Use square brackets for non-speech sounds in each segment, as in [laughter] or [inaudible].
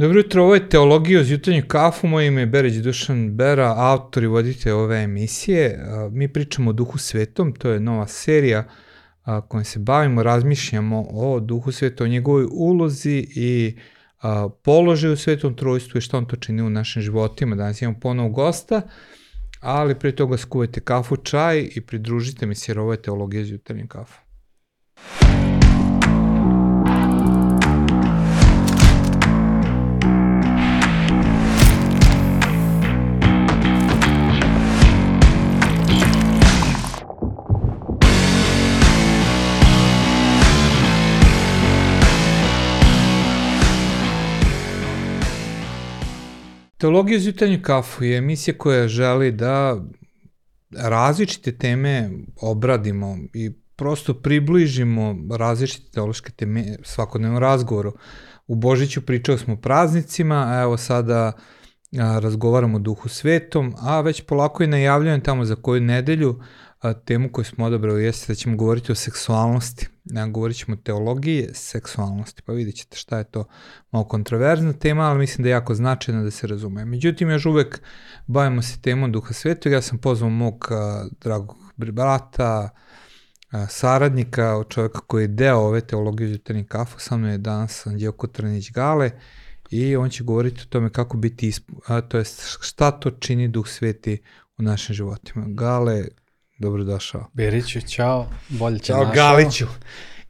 Dobro jutro, ovo je Teologija uz jutarnju kafu, moje ime je Bereć Dušan Bera, autor i voditelj ove emisije. Mi pričamo o Duhu Svetom, to je nova serija kojom se bavimo, razmišljamo o Duhu Sveta, o njegovoj ulozi i položaju u Svetom trojstvu i šta on to čini u našim životima. Danas imamo ponovo gosta, ali pre toga skuvajte kafu, čaj i pridružite mi se jer ovo je Teologija uz jutarnju kafu. Teologija uz jutarnju kafu je emisija koja želi da različite teme obradimo i prosto približimo različite teološke teme svakodnevnom razgovoru. U Božiću pričao smo praznicima, a evo sada razgovaramo o duhu svetom, a već polako i najavljujem tamo za koju nedelju a, temu koju smo odabrali jeste da ćemo govoriti o seksualnosti. Ja, govorit ćemo o teologiji seksualnosti, pa vidjet ćete šta je to malo kontroverzna tema, ali mislim da je jako značajna da se razume. Međutim, još uvek bavimo se temom Duha Svetog, ja sam pozvao mog a, dragog brata, saradnika, čovjeka koji je deo ove teologije jutarnji kafu, sa mnom je danas Anđeo Tranić Gale, i on će govoriti o tome kako biti, isp... a, to jest šta to čini Duh Sveti u našim životima. Gale, Dobrodošao. Beriću, čao, bolje će Ćao Galiću.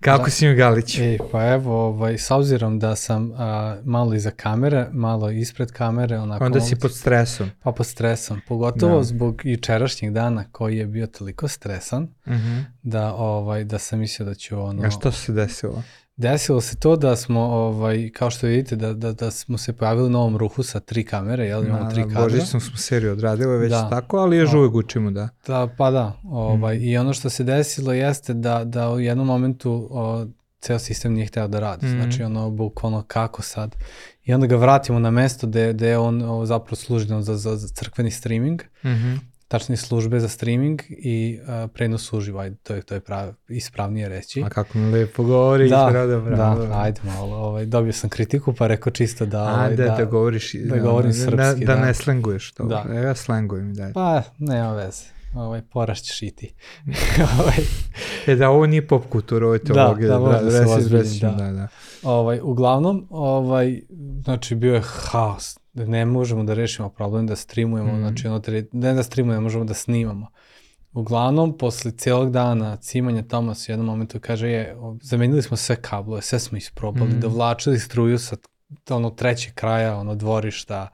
Kako da. si mi Galiću? E, pa evo, ovaj, s obzirom da sam a, malo iza kamere, malo ispred kamere, onako... Onda si pod stresom. Pa pod stresom, pogotovo da. zbog jučerašnjeg dana koji je bio toliko stresan, uh mhm. -huh. da, ovaj, da sam mislio da ću ono... A što se desilo? Desilo se to da smo, ovaj, kao što vidite, da, da, da smo se pojavili u novom ruhu sa tri kamere, jel? Imamo da, tri kadra. Božićnom smo seriju odradili već da. tako, ali još uvek učimo, da. Da, pa da. Ovaj, mm. I ono što se desilo jeste da, da u jednom momentu o, ceo sistem nije hteo da radi. Mm. Znači, ono, bukvalno kako sad. I onda ga vratimo na mesto gde, gde on o, zapravo služi za, za, za crkveni streaming. Mm -hmm tačne službe za streaming i uh, prenos uživo, ajde, to je, to je prav, ispravnije reći. A kako mi lepo govori, da, bravo, bravo. Da, ajde malo, ovaj, dobio sam kritiku pa rekao čisto da... Ovaj, A, da, da, da govoriš, da, da govorim srpski. Da, da, da ne slenguješ to, da. ja slengujem, da. Pa, nema veze ovaj, porašćeš i ti. [laughs] ovaj. E da, ovo nije pop kultura, ovo je da, teologija. Da, da, da, da, se ozbiljim, da. da, da. Ovaj, uglavnom, ovaj, znači bio je haos, da ne možemo da rešimo problem da streamujemo, mm. znači ono, ne da streamujemo, možemo da snimamo. Uglavnom, posle cijelog dana cimanja Tomas u jednom momentu kaže je, zamenili smo sve kablove, sve smo isprobali, mm. dovlačili struju sa ono trećeg kraja, ono dvorišta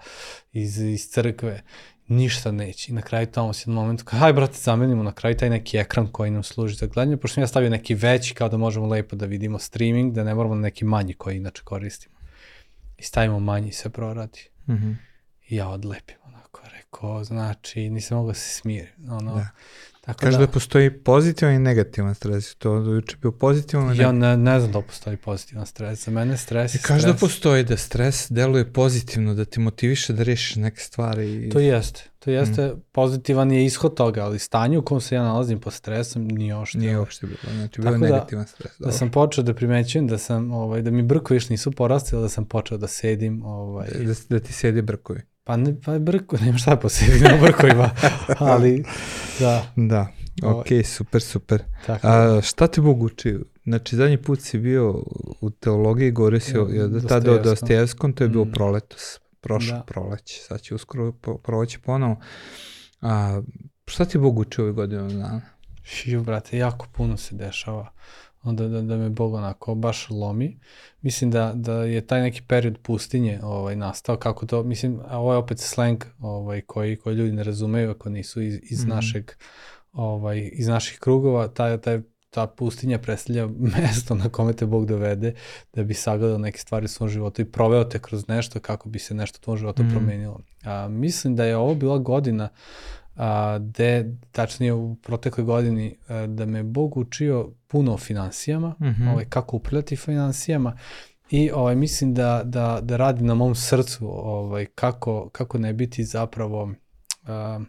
iz, iz crkve ništa neće. I na kraju tamo se jedan moment, kao, haj brate, zamenimo na kraju taj neki ekran koji nam služi za gledanje, pošto sam ja stavio neki veći kao da možemo lepo da vidimo streaming, da ne moramo na neki manji koji inače koristimo. I stavimo manji i se proradi. Mm -hmm. I ja odlepim onako, rekao, znači, nisam mogao da se smiri. Ono, da. Tako Kaže da, da postoji pozitivan i negativan stres. To do juče bio pozitivan. Ja ne, ne znam da postoji pozitivan stres. Za mene stres je Kaže da postoji da stres deluje pozitivno, da te motiviše da rešiš neke stvari. I... To jeste. To jeste, mm. pozitivan je ishod toga, ali stanje u kom se ja nalazim po stresom nije uopšte. Nije uopšte bilo, znači bilo je da- negativan da, stres. Dobro. Da sam počeo da primećujem da sam, ovaj, da mi brkovi nisu porastili, da sam počeo da sedim. Ovaj, da, da ti sedi brkovi. Pa ne, pa brko, nema šta posebno na brkovima, [laughs] ali da. Da, ok, super, super. Tako. A, šta te Bog uči? Znači, zadnji put si bio u teologiji, govorio si o, ja, da tada o Dostojevskom, to je bilo mm. proletos, prošlo da. proleće, sad će uskoro proleće ponovo. A, šta ti Bog uči ove godine dana? Šiju, brate, jako puno se dešava onda da, da me Bog onako baš lomi. Mislim da, da je taj neki period pustinje ovaj, nastao, kako to, mislim, a ovo je opet slang ovaj, koji, koji ljudi ne razumeju ako nisu iz, iz mm -hmm. našeg, ovaj, iz naših krugova, taj, taj, ta pustinja predstavlja [laughs] mesto na kome te Bog dovede da bi sagledao neke stvari u svom životu i proveo te kroz nešto kako bi se nešto u tvom životu mm. promenilo. A, mislim da je ovo bila godina a, de, tačnije u protekloj godini a, da me Bog učio puno o finansijama, mm -hmm. ovaj, kako upravljati finansijama i ovaj, mislim da, da, da radi na mom srcu ovaj, kako, kako ne biti zapravo a,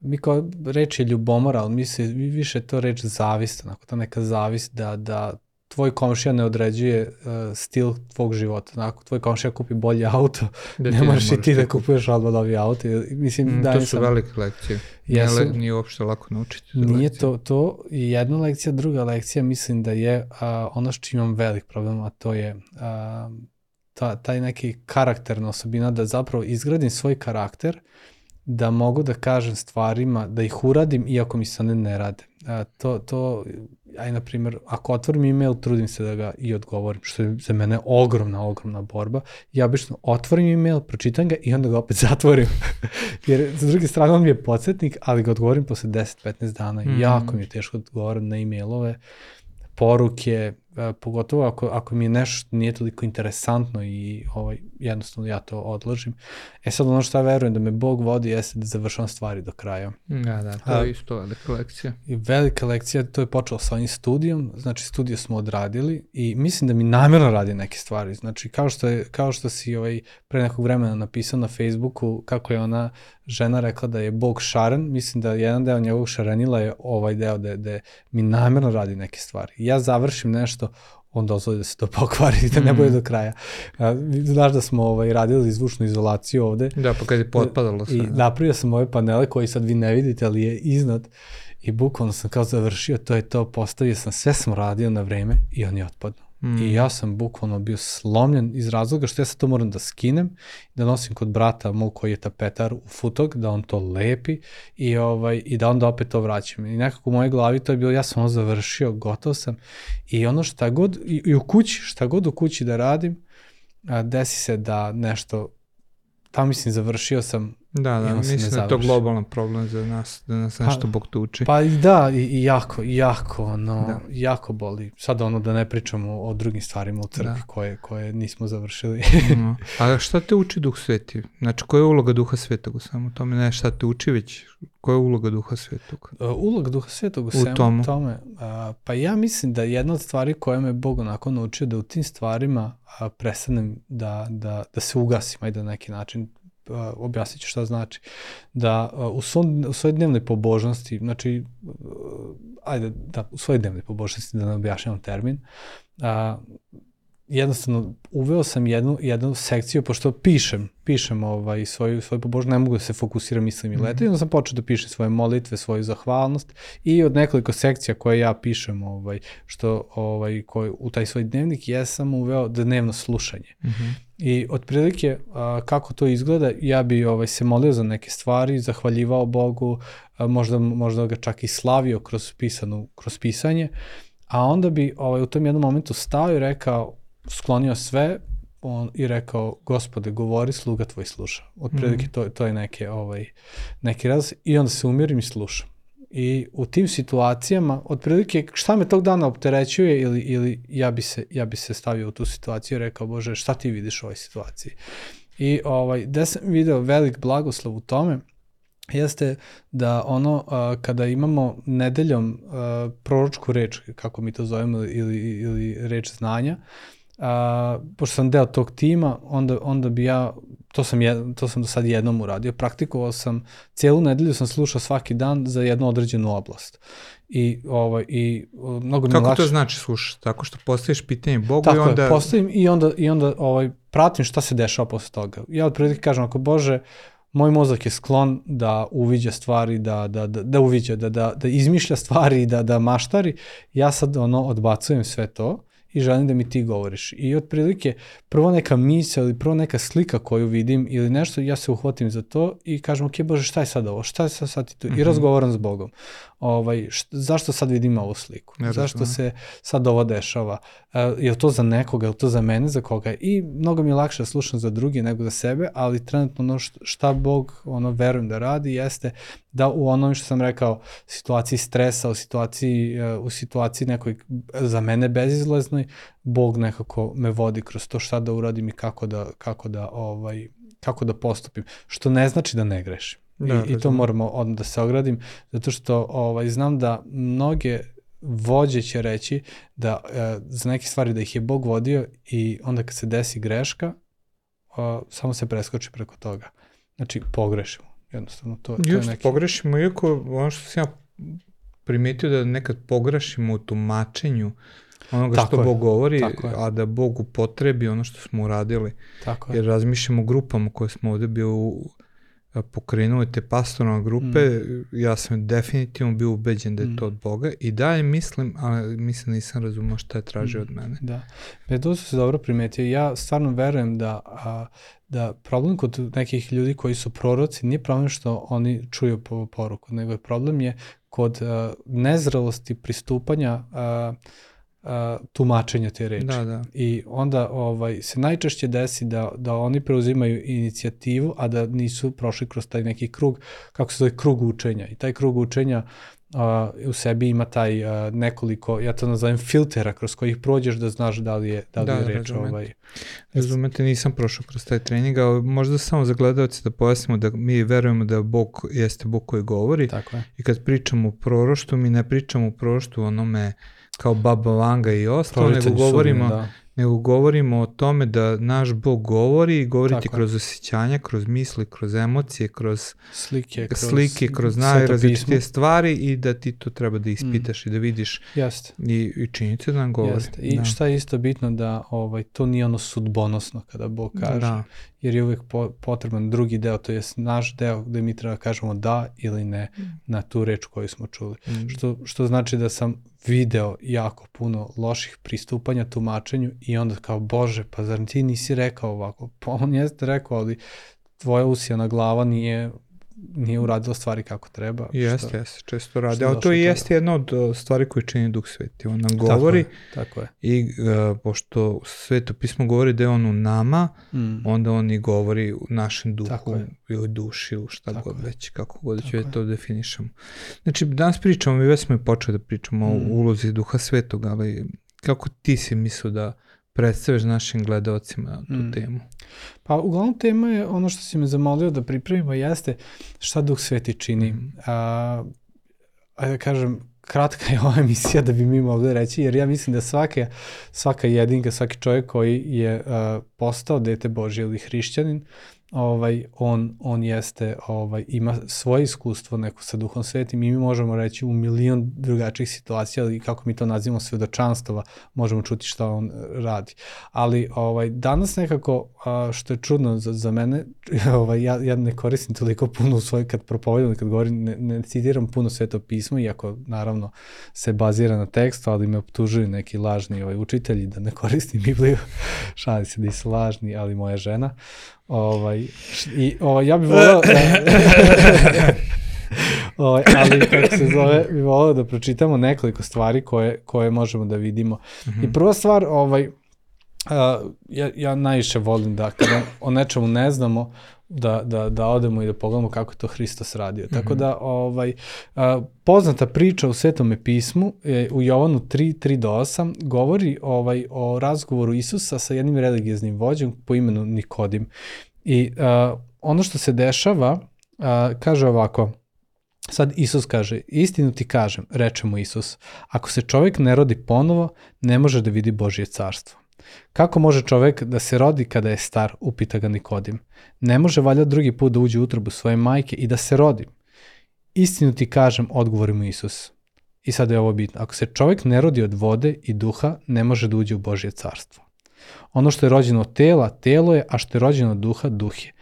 mi kao reč je ljubomora, ali misli više to reč zavist, onako ta neka zavist da, da tvoj komšija ne određuje uh, stil tvog života. Ako tvoj komšija kupi bolji auto, Da ne moraš i ti da kupuješ odmah novi auto. Mislim, Mm, da to su velike lekcije. Nije, Jesu. le, nije uopšte lako naučiti. Nije lekcije. to, to je jedna lekcija, druga lekcija mislim da je a, ono što imam velik problem, a to je a, ta, taj neki karakterna osobina da zapravo izgradim svoj karakter da mogu da kažem stvarima, da ih uradim iako mi se one ne rade. A, to, to, aj na primjer, ako otvorim email, trudim se da ga i odgovorim, što je za mene ogromna, ogromna borba. Ja obično otvorim email, pročitam ga i onda ga opet [laughs] zatvorim. Jer s druge strane on mi je podsjetnik, ali ga odgovorim posle 10-15 dana. Mm. Jako mi je teško odgovorim na e-mailove, poruke, pogotovo ako, ako mi je nešto što nije toliko interesantno i ovaj, jednostavno ja to odložim. E sad ono što ja verujem da me Bog vodi jeste da završavam stvari do kraja. Da, da, to A- je isto velika lekcija. I velika lekcija, to je počelo sa ovim studijom, znači studio smo odradili i mislim da mi namjerno radi neke stvari. Znači kao što, je, kao što si ovaj, pre nekog vremena napisao na Facebooku kako je ona žena rekla da je Bog šaren, mislim da jedan deo njegovog šarenila je ovaj deo da, da mi namjerno radi neke stvari. Ja završim nešto, on dozvoli da se to [laughs] pokvari i da ne bude do kraja. Znaš da smo ovaj, radili zvučnu izolaciju ovde Da, pa kad je potpadalo sve. i napravio sam ove panele koji sad vi ne vidite, ali je iznad i bukvalno sam kao završio, to je to, postavio sam, sve sam radio na vreme i on je otpadno. Mm. I ja sam bukvalno bio slomljen iz razloga što ja sad to moram da skinem, da nosim kod brata mog koji je tapetar u futog, da on to lepi i, ovaj, i da onda opet to vraćam. I nekako u mojoj glavi to je bilo, ja sam ono završio, gotov sam i ono šta god, i, i u kući, šta god u kući da radim, a, desi se da nešto, tamo mislim završio sam Da, da, mislim da je to globalan problem za nas, da nas nešto Bog tuči. Pa i da, i, i jako, jako, ono, Da. jako boli. Sad ono da ne pričamo o drugim stvarima u crkvi Da. koje, koje nismo završili. [laughs] No. A šta te uči Duh Sveti? Znači, koja je uloga Duha Svetog u samo tome? Ne šta te uči, već koja je uloga Duha Svetog? Uh, Ulog Duha Svetog u, U svemu tomu. tome. A, pa ja mislim da jedna od stvari koje me Bog onako naučio da u tim stvarima prestanem da, da, da se ugasim, ajde na neki način objasnit ću šta znači. Da u, svom, u svojoj dnevnoj pobožnosti, znači, ajde, da, u svojoj dnevnoj pobožnosti, da ne objašnjavam termin, a, jednostavno uveo sam jednu, jednu sekciju, pošto pišem, pišem ovaj, svoju, svoju pobožnost, ne mogu da se fokusiram, mislim i leta, i onda sam počeo da pišem svoje molitve, svoju zahvalnost i od nekoliko sekcija koje ja pišem, ovaj, što ovaj, koje, u taj svoj dnevnik, ja sam uveo dnevno slušanje. Mhm. I otprilike a, kako to izgleda, ja bi ovaj se molio za neke stvari, zahvaljivao Bogu, a, možda možda ga čak i slavio kroz pisanu kroz pisanje, a onda bi ovaj u tom jednom momentu stao i rekao sklonio sve on, i rekao gospode govori sluga tvoj sluša. Otprilike Mhm. to to je neke ovaj neki raz i onda se umirim i slušam. I u tim situacijama, otprilike, šta me tog dana opterećuje ili, ili ja, bi se, ja bi se stavio u tu situaciju i rekao, Bože, šta ti vidiš u ovoj situaciji? I ovaj, gde sam video velik blagoslov u tome, jeste da ono, a, kada imamo nedeljom a, proročku reč, kako mi to zovemo, ili, ili reč znanja, a, pošto sam deo tog tima, onda, onda bi ja, to sam, jed, to sam do sad jednom uradio, praktikovao sam, cijelu nedelju sam slušao svaki dan za jednu određenu oblast. I, ovaj, i mnogo mi Kako lakše. to znači slušaš? Tako što postaviš pitanje Bogu Tako i onda... je, postavim i onda, i onda ovaj, pratim šta se dešava posle toga. Ja otprilike kažem, ako Bože, moj mozak je sklon da uviđa stvari, da, da, da, da uviđa, da, da, da izmišlja stvari, da, da maštari, ja sad ono odbacujem sve to i želim da mi ti govoriš. I otprilike prvo neka misla ili prvo neka slika koju vidim ili nešto, ja se uhvatim za to i kažem, ok, Bože, šta je sad ovo? Šta je sad, sad ti tu? I razgovaram s Bogom. Ovaj, št, zašto sad vidim ovu sliku? Ja zašto razumem. se sad ovo dešava? Uh, je li to za nekoga, je li to za mene, za koga? I mnogo mi je lakše da slušam za drugi nego za sebe, ali trenutno ono št- šta Bog ono verujem da radi jeste da u onom što sam rekao situaciji stresa, u situaciji, uh, u situaciji nekoj za mene bezizlaznoj, Bog nekako me vodi kroz to šta da uradim i kako da, kako da, ovaj, kako da postupim. Što ne znači da ne grešim. Da, I, I to moramo odmah da se ogradim, zato što ovaj, znam da mnoge vođe će reći da e, za neke stvari da ih je Bog vodio i onda kad se desi greška, o, samo se preskoči preko toga. Znači, pogrešimo. Jednostavno, to, to je Just, neki... pogrešimo, iako ono što sam ja primetio da nekad pogrešimo u tumačenju onoga Tako što je, Bog govori, tako je. a da Bog upotrebi ono što smo uradili. Tako je. Jer razmišljamo o grupama koje smo ovde bio u, pokrenuli te pastoralne grupe, Mm. ja sam definitivno bio ubeđen da je to od Boga i dalje mislim, ali mislim nisam razumao šta je tražio od mene. Da. E, to su se dobro primetio. Ja stvarno verujem da, a, da problem kod nekih ljudi koji su proroci nije problem što oni čuju po poruku, nego je problem je kod a, nezrelosti pristupanja a, a, tumačenja te reči. Da, da. I onda ovaj se najčešće desi da, da oni preuzimaju inicijativu, a da nisu prošli kroz taj neki krug, kako se zove, krug učenja. I taj krug učenja a, u sebi ima taj a, nekoliko, ja to nazovem filtera kroz kojih prođeš da znaš da li je, da li Da, je reč razumem. ovaj. Razumete, nisam prošao kroz taj trening, ali možda samo za gledalce da pojasnimo da mi verujemo da Bog jeste Bog koji govori Tako je. i kad pričamo o proroštu, mi ne pričamo o proroštu onome kao Baba Vanga i ostalo, nego govorimo, sudbine, da. nego govorimo o tome da naš Bog govori i govori ti Tako je. kroz osjećanja, kroz misli, kroz emocije, kroz Slike, kroz, slike, kroz najrazličitije stvari i da ti to treba da ispitaš i da vidiš Jeste. i, i činjenice da nam govori. Jeste. I da. šta je isto bitno da ovaj to nije ono sudbonosno kada Bog kaže. Da. jer je uvek po, potreban drugi deo, to je naš deo gde mi treba da kažemo da ili ne na tu reč koju smo čuli. Mm. Što, što znači da sam video jako puno loših pristupanja tumačenju i onda kao, bože, pa zar ti nisi rekao ovako? Pa on jeste rekao, ali tvoja usijana glava nije nije uradila stvari kako treba. Jeste, jeste, često radi. Ali došlo to i jeste jedna od o, stvari koje čini Duh Sveti. On nam Tako govori je, Tako je. i uh, pošto Sveto pismo govori da je on u nama, Mm. onda on i govori u našem Tako duhu je. ili duši ili šta Tako god je. već, kako god Tako ću je. to definišemo. Znači, danas pričamo, mi već smo i počeli da pričamo Mm. o ulozi Duha Svetog, ali kako ti si mislio da predstaviš našim gledalcima tu Mm. temu? Pa uglavnom tema je ono što si me zamolio da pripremimo jeste šta Duh Sveti čini. Mhm. A, ajde da kažem, kratka je [laughs] ova emisija da bi mi mogli reći, jer ja mislim da svake, svaka jedinka, svaki čovjek koji je a, postao dete Božje ili hrišćanin, ovaj, on, on jeste, ovaj, ima svoje iskustvo neko sa Duhom Svetim i mi možemo reći u milion drugačijih situacija, ali kako mi to nazivamo svedočanstava, možemo čuti šta on e, radi. Ali ovaj, danas nekako, što je čudno za, za mene, [laughs] ovaj, ja, ja ne koristim toliko puno u svoj, kad propovedam, kad govorim, ne, ne citiram puno sveto pismo, iako naravno se bazira na tekstu, ali me optužuju neki lažni ovaj, učitelji da ne koristim Bibliju, [laughs] šali se da su lažni, ali moja žena. Ovaj, I ovaj, ja bih volao da... [laughs] ovaj, ali kako se zove, bih volao da pročitamo nekoliko stvari koje, koje možemo da vidimo. I prva stvar, ovaj, a, ja, ja najviše volim da kada o nečemu ne znamo, da, da, da odemo i da pogledamo kako je to Hristos radio. Tako da, ovaj, a, poznata priča u Svetome pismu e, u Jovanu 3, 3 do 8 govori ovaj, o razgovoru Isusa sa jednim religioznim vođom po imenu Nikodim. I a, ono što se dešava, a, kaže ovako, Sad Isus kaže, istinu ti kažem, reče mu Isus, ako se čovjek ne rodi ponovo, ne može da vidi Božje carstvo. Kako može čovjek da se rodi kada je star, upita ga Nikodim. Ne može valjda drugi put da uđe u utrobu svoje majke i da se rodi. Istinu ti kažem, odgovori mu Isus. I sad je ovo bitno. Ako se čovjek ne rodi od vode i duha, ne može da uđe u Božje carstvo. Ono što je rođeno od tela, telo je, a što je rođeno od duha, duh je.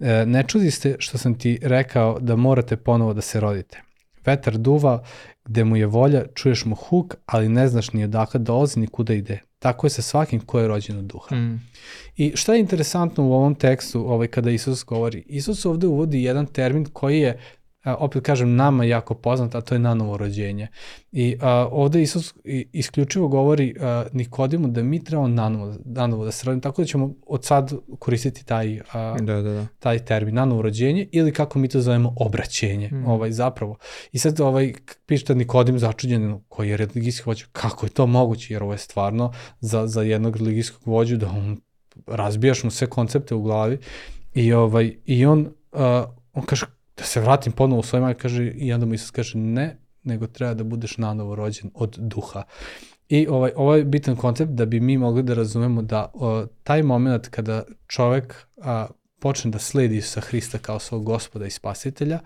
E, ne čudi ste što sam ti rekao da morate ponovo da se rodite. Vetar duva, gde mu je volja, čuješ mu huk, ali ne znaš ni odakle dolazi ni kuda ide. Tako je sa svakim ko je rođen od duha. Mm. I šta je interesantno u ovom tekstu, ovaj, kada Isus govori? Isus ovde uvodi jedan termin koji je, opet kažem, nama jako poznat, a to je nanovo rođenje. I a, ovde Isus isključivo govori a, Nikodimu da mi trebamo nanovo, nanovo da se rodimo, tako da ćemo od sad koristiti taj, a, Da, da, da. taj termin nanovo rođenje ili kako mi to zovemo obraćenje, Mm. ovaj zapravo. I sad ovaj piše Nikodim začuđen koji je religijski vođa, kako je to moguće jer ovo je stvarno za, za jednog religijskog vođu da on razbijaš mu sve koncepte u glavi i ovaj i on uh, on kaže da se vratim ponovo u svoje majke, kaže i onda mu Isus kaže ne, nego treba da budeš nanovo rođen od duha. I ovaj, ovaj bitan koncept da bi mi mogli da razumemo da o, taj moment kada čovek a, počne da sledi Isusa Hrista kao svog gospoda i spasitelja,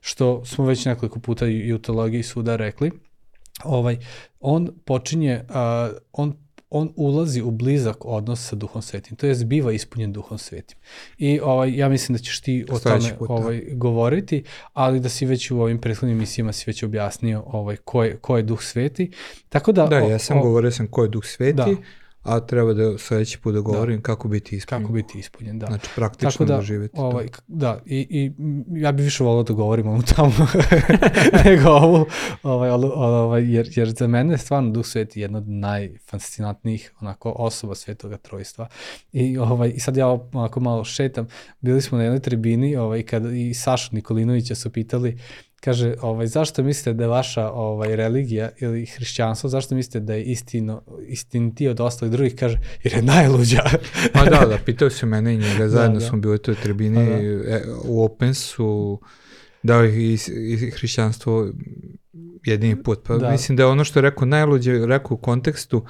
što smo već nekoliko puta i u teologiji suda rekli, ovaj, on počinje, uh, on on ulazi u blizak odnos sa Duhom Svetim, to je biva ispunjen Duhom Svetim. I ovaj, ja mislim da ćeš ti o tome put, da. ovaj, govoriti, ali da si već u ovim prethodnim emisijama si već objasnio ovaj, ko, je, ko je Duh Sveti. Tako da, da, ja sam o, govorio sam ko je Duh Sveti, da a treba da sledeći put da, da. govorim da. kako biti ispunjen. Kako biti ispunjen, da. Znači praktično Tako da, da živeti ovaj. Da, i, i ja bih više volao da govorim o tamo [laughs] nego ovu, ovaj, ovaj, jer, jer za mene je stvarno Duh Sveti jedna od najfascinantnijih onako osoba Svetoga Trojstva. I, ovaj, i sad ja onako malo šetam, bili smo na jednoj tribini ovaj, kada i Saša Nikolinovića su pitali Kaže, ovaj, zašto mislite da je vaša ovaj, religija ili hrišćanstvo, zašto mislite da je istino, istiniti od ostalih drugih? Kaže, jer je najluđa. [laughs] Pa da, da, pitao se mene i njega, zajedno da, da. smo bili u toj tribini, pa da. E, u Opensu, da i, i hrišćanstvo jedini put. Pa da. mislim da je ono što je rekao najluđe, rekao u kontekstu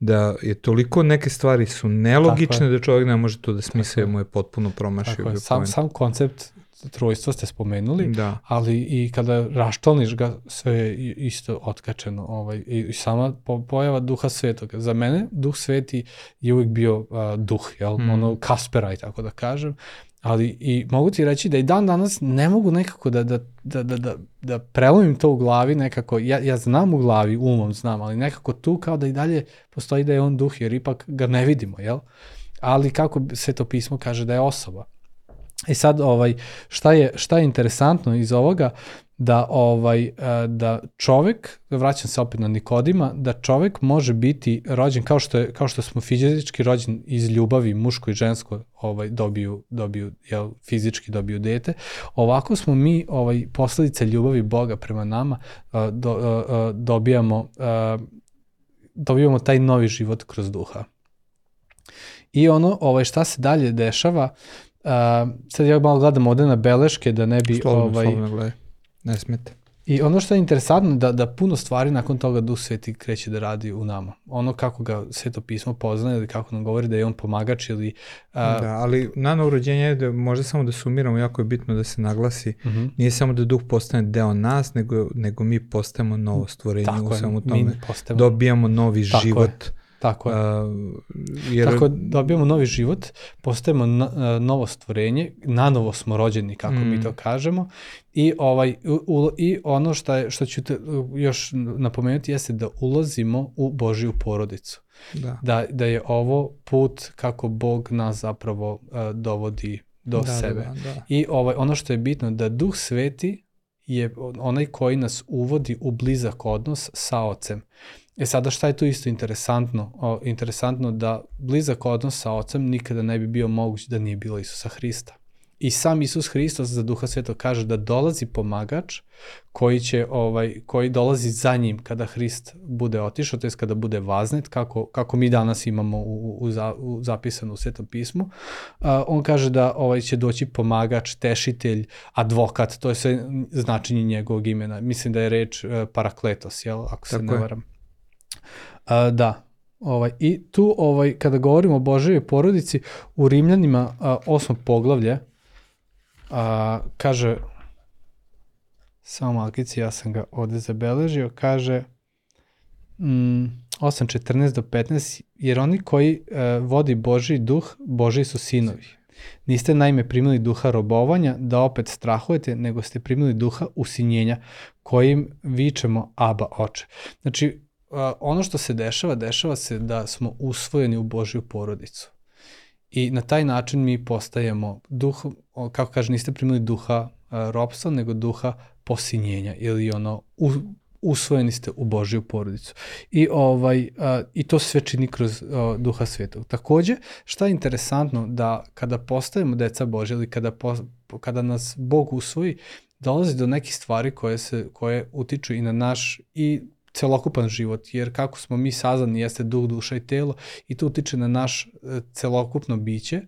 da je toliko neke stvari su nelogične da čovjek ne može to da smisle, mu je potpuno promašio. Sam, sam koncept trojstvo ste spomenuli, da. ali i kada raštolniš ga, sve je isto otkačeno. Ovaj, I sama pojava duha svetoga. Za mene duh sveti je uvijek bio uh, duh, jel? Mm. ono Kasperaj, tako da kažem. Ali i mogu ti reći da i dan danas ne mogu nekako da, da, da, da, da, da prelomim to u glavi nekako, ja, ja znam u glavi, umom znam, ali nekako tu kao da i dalje postoji da je on duh, jer ipak ga ne vidimo, jel? Ali kako se to pismo kaže da je osoba. I e sad ovaj šta je šta je interesantno iz ovoga da ovaj e, da čovek vraćam se opet na Nikodima da čovek može biti rođen kao što je kao što smo fizički rođen iz ljubavi muško i žensko ovaj dobiju dobiju jel fizički dobiju dete. Ovako smo mi ovaj posledice ljubavi Boga prema nama e, do, dobijamo dobijamo taj novi život kroz duha. I ono, ovaj, šta se dalje dešava, Uh, sad ja malo gledam ovde na beleške da ne bi... Slovno, ovaj, slovno gledaj. Ne smete. I ono što je interesantno da, da puno stvari nakon toga Duh Sveti kreće da radi u nama. Ono kako ga Sveto pismo poznaje ili kako nam govori da je on pomagač ili... Uh, da, ali nano urođenje je da možda samo da sumiramo, jako je bitno da se naglasi. Uh mhm. -huh. Nije samo da Duh postane deo nas, nego, nego mi postajemo novo stvorenje Tako u samom tome. Postajemo... Dobijamo novi Tako život. Je Tako je. Uh, jer... Tako dobijamo novi život, postajemo na, novo stvorenje, nanovo smo rođeni, kako mm. mi to kažemo, i, ovaj, u, i ono što, je, što ću te još napomenuti jeste da ulazimo u Božiju porodicu. Da. Da, da je ovo put kako Bog nas zapravo uh, dovodi do da, sebe. Da, da, da. I ovaj, ono što je bitno, da Duh Sveti je onaj koji nas uvodi u blizak odnos sa Ocem. E sada šta je tu isto interesantno? O, interesantno da blizak odnos sa ocem nikada ne bi bio moguć da nije bilo Isusa Hrista. I sam Isus Hristos za Duha Svetog kaže da dolazi pomagač koji će ovaj koji dolazi za njim kada Hrist bude otišao, to jest kada bude vaznet, kako, kako mi danas imamo u, u, za, u zapisano u Svetom pismu. Uh, on kaže da ovaj će doći pomagač, tešitelj, advokat, to je sve značenje njegovog imena. Mislim da je reč uh, parakletos, jel, ako se Tako ne je. A, da, Ovaj, I tu, ovaj, kada govorimo o Božoj porodici, u Rimljanima a, osmo poglavlje, a, kaže, samo malkici, ja sam ga ovde zabeležio, kaže mm, 8.14 do 15, jer oni koji a, e, vodi Boži duh, Boži su sinovi. Niste naime primili duha robovanja da opet strahujete, nego ste primili duha usinjenja kojim vičemo Aba oče. Znači, ono što se dešava, dešava se da smo usvojeni u Božju porodicu. I na taj način mi postajemo duh, kako kaže, niste primili duha ropstva, nego duha posinjenja ili ono u, usvojeni ste u Božju porodicu. I ovaj a, i to sve čini kroz a, duha svetog. Takođe, šta je interesantno da kada postajemo deca Božja ili kada po, kada nas Bog usvoji, dolazi do nekih stvari koje se koje utiču i na naš i celokupan život, jer kako smo mi sazani jeste duh, duša i telo i to utiče na naš e, celokupno biće,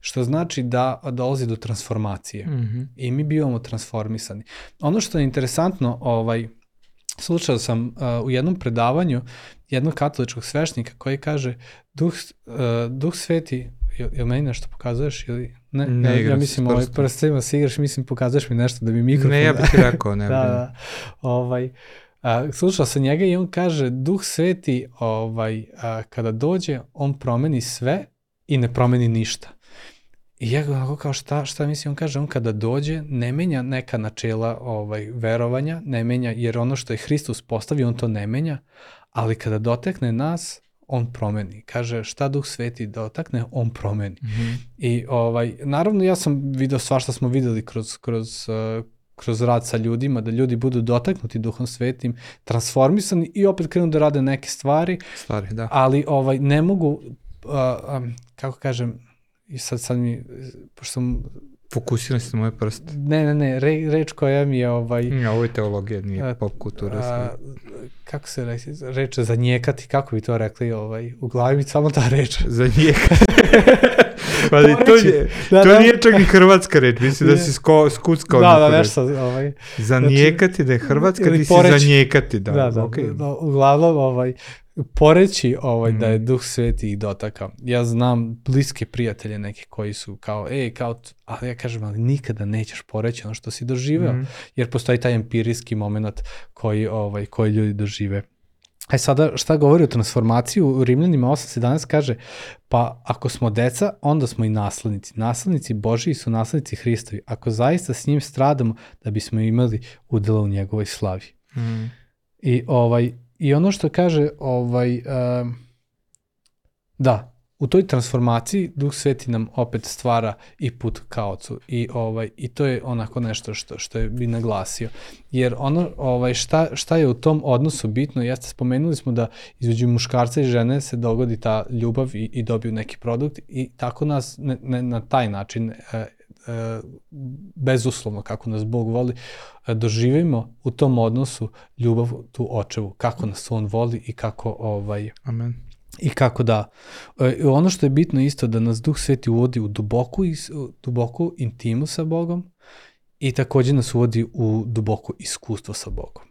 što znači da dolazi do transformacije mm -hmm. i mi bivamo transformisani. Ono što je interesantno, ovaj, slušao sam uh, u jednom predavanju jednog katoličkog svešnika koji kaže duh, uh, duh sveti jel, jel meni nešto pokazuješ ili ne? Ne ja, ja mislim ovaj prstima se igraš, mislim pokazuješ mi nešto da mi mikrofon. Ne, ja bih rekao, ne. da, da. Ovaj, a, slušao sam njega i on kaže, duh sveti, ovaj, a, kada dođe, on promeni sve i ne promeni ništa. I ja ga kao šta, šta misli, on kaže, on kada dođe, ne menja neka načela ovaj, verovanja, ne menja, jer ono što je Hristos postavio, on to ne menja, ali kada dotekne nas, on promeni. Kaže, šta duh sveti dotakne, on promeni. Mhm. I ovaj, naravno ja sam video svašta smo videli kroz, kroz, uh, kroz rad sa ljudima, da ljudi budu dotaknuti duhom svetim, transformisani i opet krenu da rade neke stvari, Stari, da. ali ovaj ne mogu, uh, um, kako kažem, i sad, sad mi, pošto sam, Fokusiran si na moje prste. ne, ne, ne, re, reč koja mi je ovaj, Ja, ovo je teologija, nije A, pop kultura. a, kako se reći, reč zanijekati, kako bi to rekli, ovaj, u glavi mi samo ta reč. Za [laughs] [laughs] Pa to, je, Da, to da. nije čak ni hrvatska reč, mislim da si sko, skuckao Da, da, nešto, ovaj, Zanijekati da je hrvatska, ili ti si zanijekati, da. da, da, okej. da, uglavnom, ovaj, poreći ovaj, da je Mm. duh sveti ih dotakao. Ja znam bliske prijatelje neke koji su kao, ej, kao, ali ja kažem, ali nikada nećeš poreći ono što si doživeo, Mhm. jer postoji taj empirijski moment koji, ovaj, koji ljudi dožive. E sada, šta govori o transformaciji? U Rimljanima 8.17 kaže, pa ako smo deca, onda smo i naslednici. Naslednici Božiji su naslednici Hristovi. Ako zaista s njim stradamo, da bismo imali udela u njegovoj slavi. Mhm. I ovaj i ono što kaže ovaj um, da, u toj transformaciji Duh Sveti nam opet stvara i put ka ocu i ovaj i to je onako nešto što što je bi naglasio. Jer ono ovaj šta šta je u tom odnosu bitno, jeste spomenuli smo da između muškarca i žene se dogodi ta ljubav i, i dobiju neki produkt i tako nas ne, ne, na taj način e, e, bezuslovno kako nas Bog voli, doživimo u tom odnosu ljubav tu očevu, kako nas on voli i kako ovaj Amen. I kako da. E, ono što je bitno isto da nas Duh Sveti uvodi u duboku, is, u duboku intimu sa Bogom i takođe nas uvodi u duboko iskustvo sa Bogom.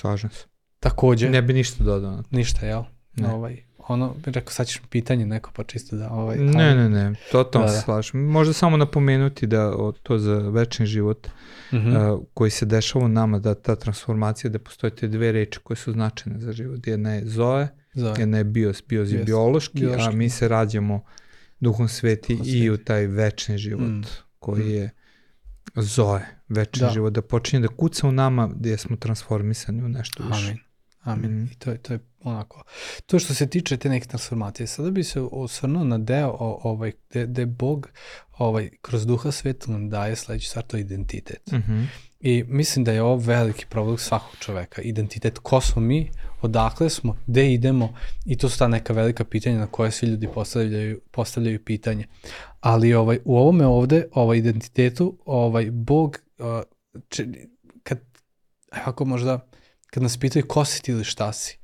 Slažem se. Takođe, Ne bi ništa dodao. ništa, jel? Ne. Ovaj, ono, rekao, sad ćeš mi pitanje neko, pa čisto da... Ovaj, Ne, ali- ne, ne, totalno Da, se da. slažem. Možda samo napomenuti da o, to za večni život Mhm. a, koji se dešava u nama, da ta transformacija, da postoje te dve reči koje su značajne za život. Jedna je zoe, Zove. jedna je bios, bios je Bios, biološki, a biološki. mi se rađamo duhom sveti Duhom i u sveti. taj večni život Mm. koji Mm. je zoe, večni Da. život, da počinje da kuca u nama gdje smo transformisani u nešto više. Amin. Amin. Mhm. I to je, to je onako. To što se tiče te neke transformacije, sada bi se osvrnuo na deo o, ovaj, gde, gde Bog ovaj, kroz duha sveta nam daje sledeći stvar, to je identitet. Mhm. I mislim da je ovo veliki problem svakog čoveka. Identitet, ko smo mi, odakle smo, gde idemo i to su ta neka velika pitanja na koje svi ljudi postavljaju, postavljaju pitanje. Ali ovaj, u ovome ovde, ovaj identitetu, ovaj, Bog, uh, če, kad, ako možda, kad nas pitaju ko si ti ili šta si,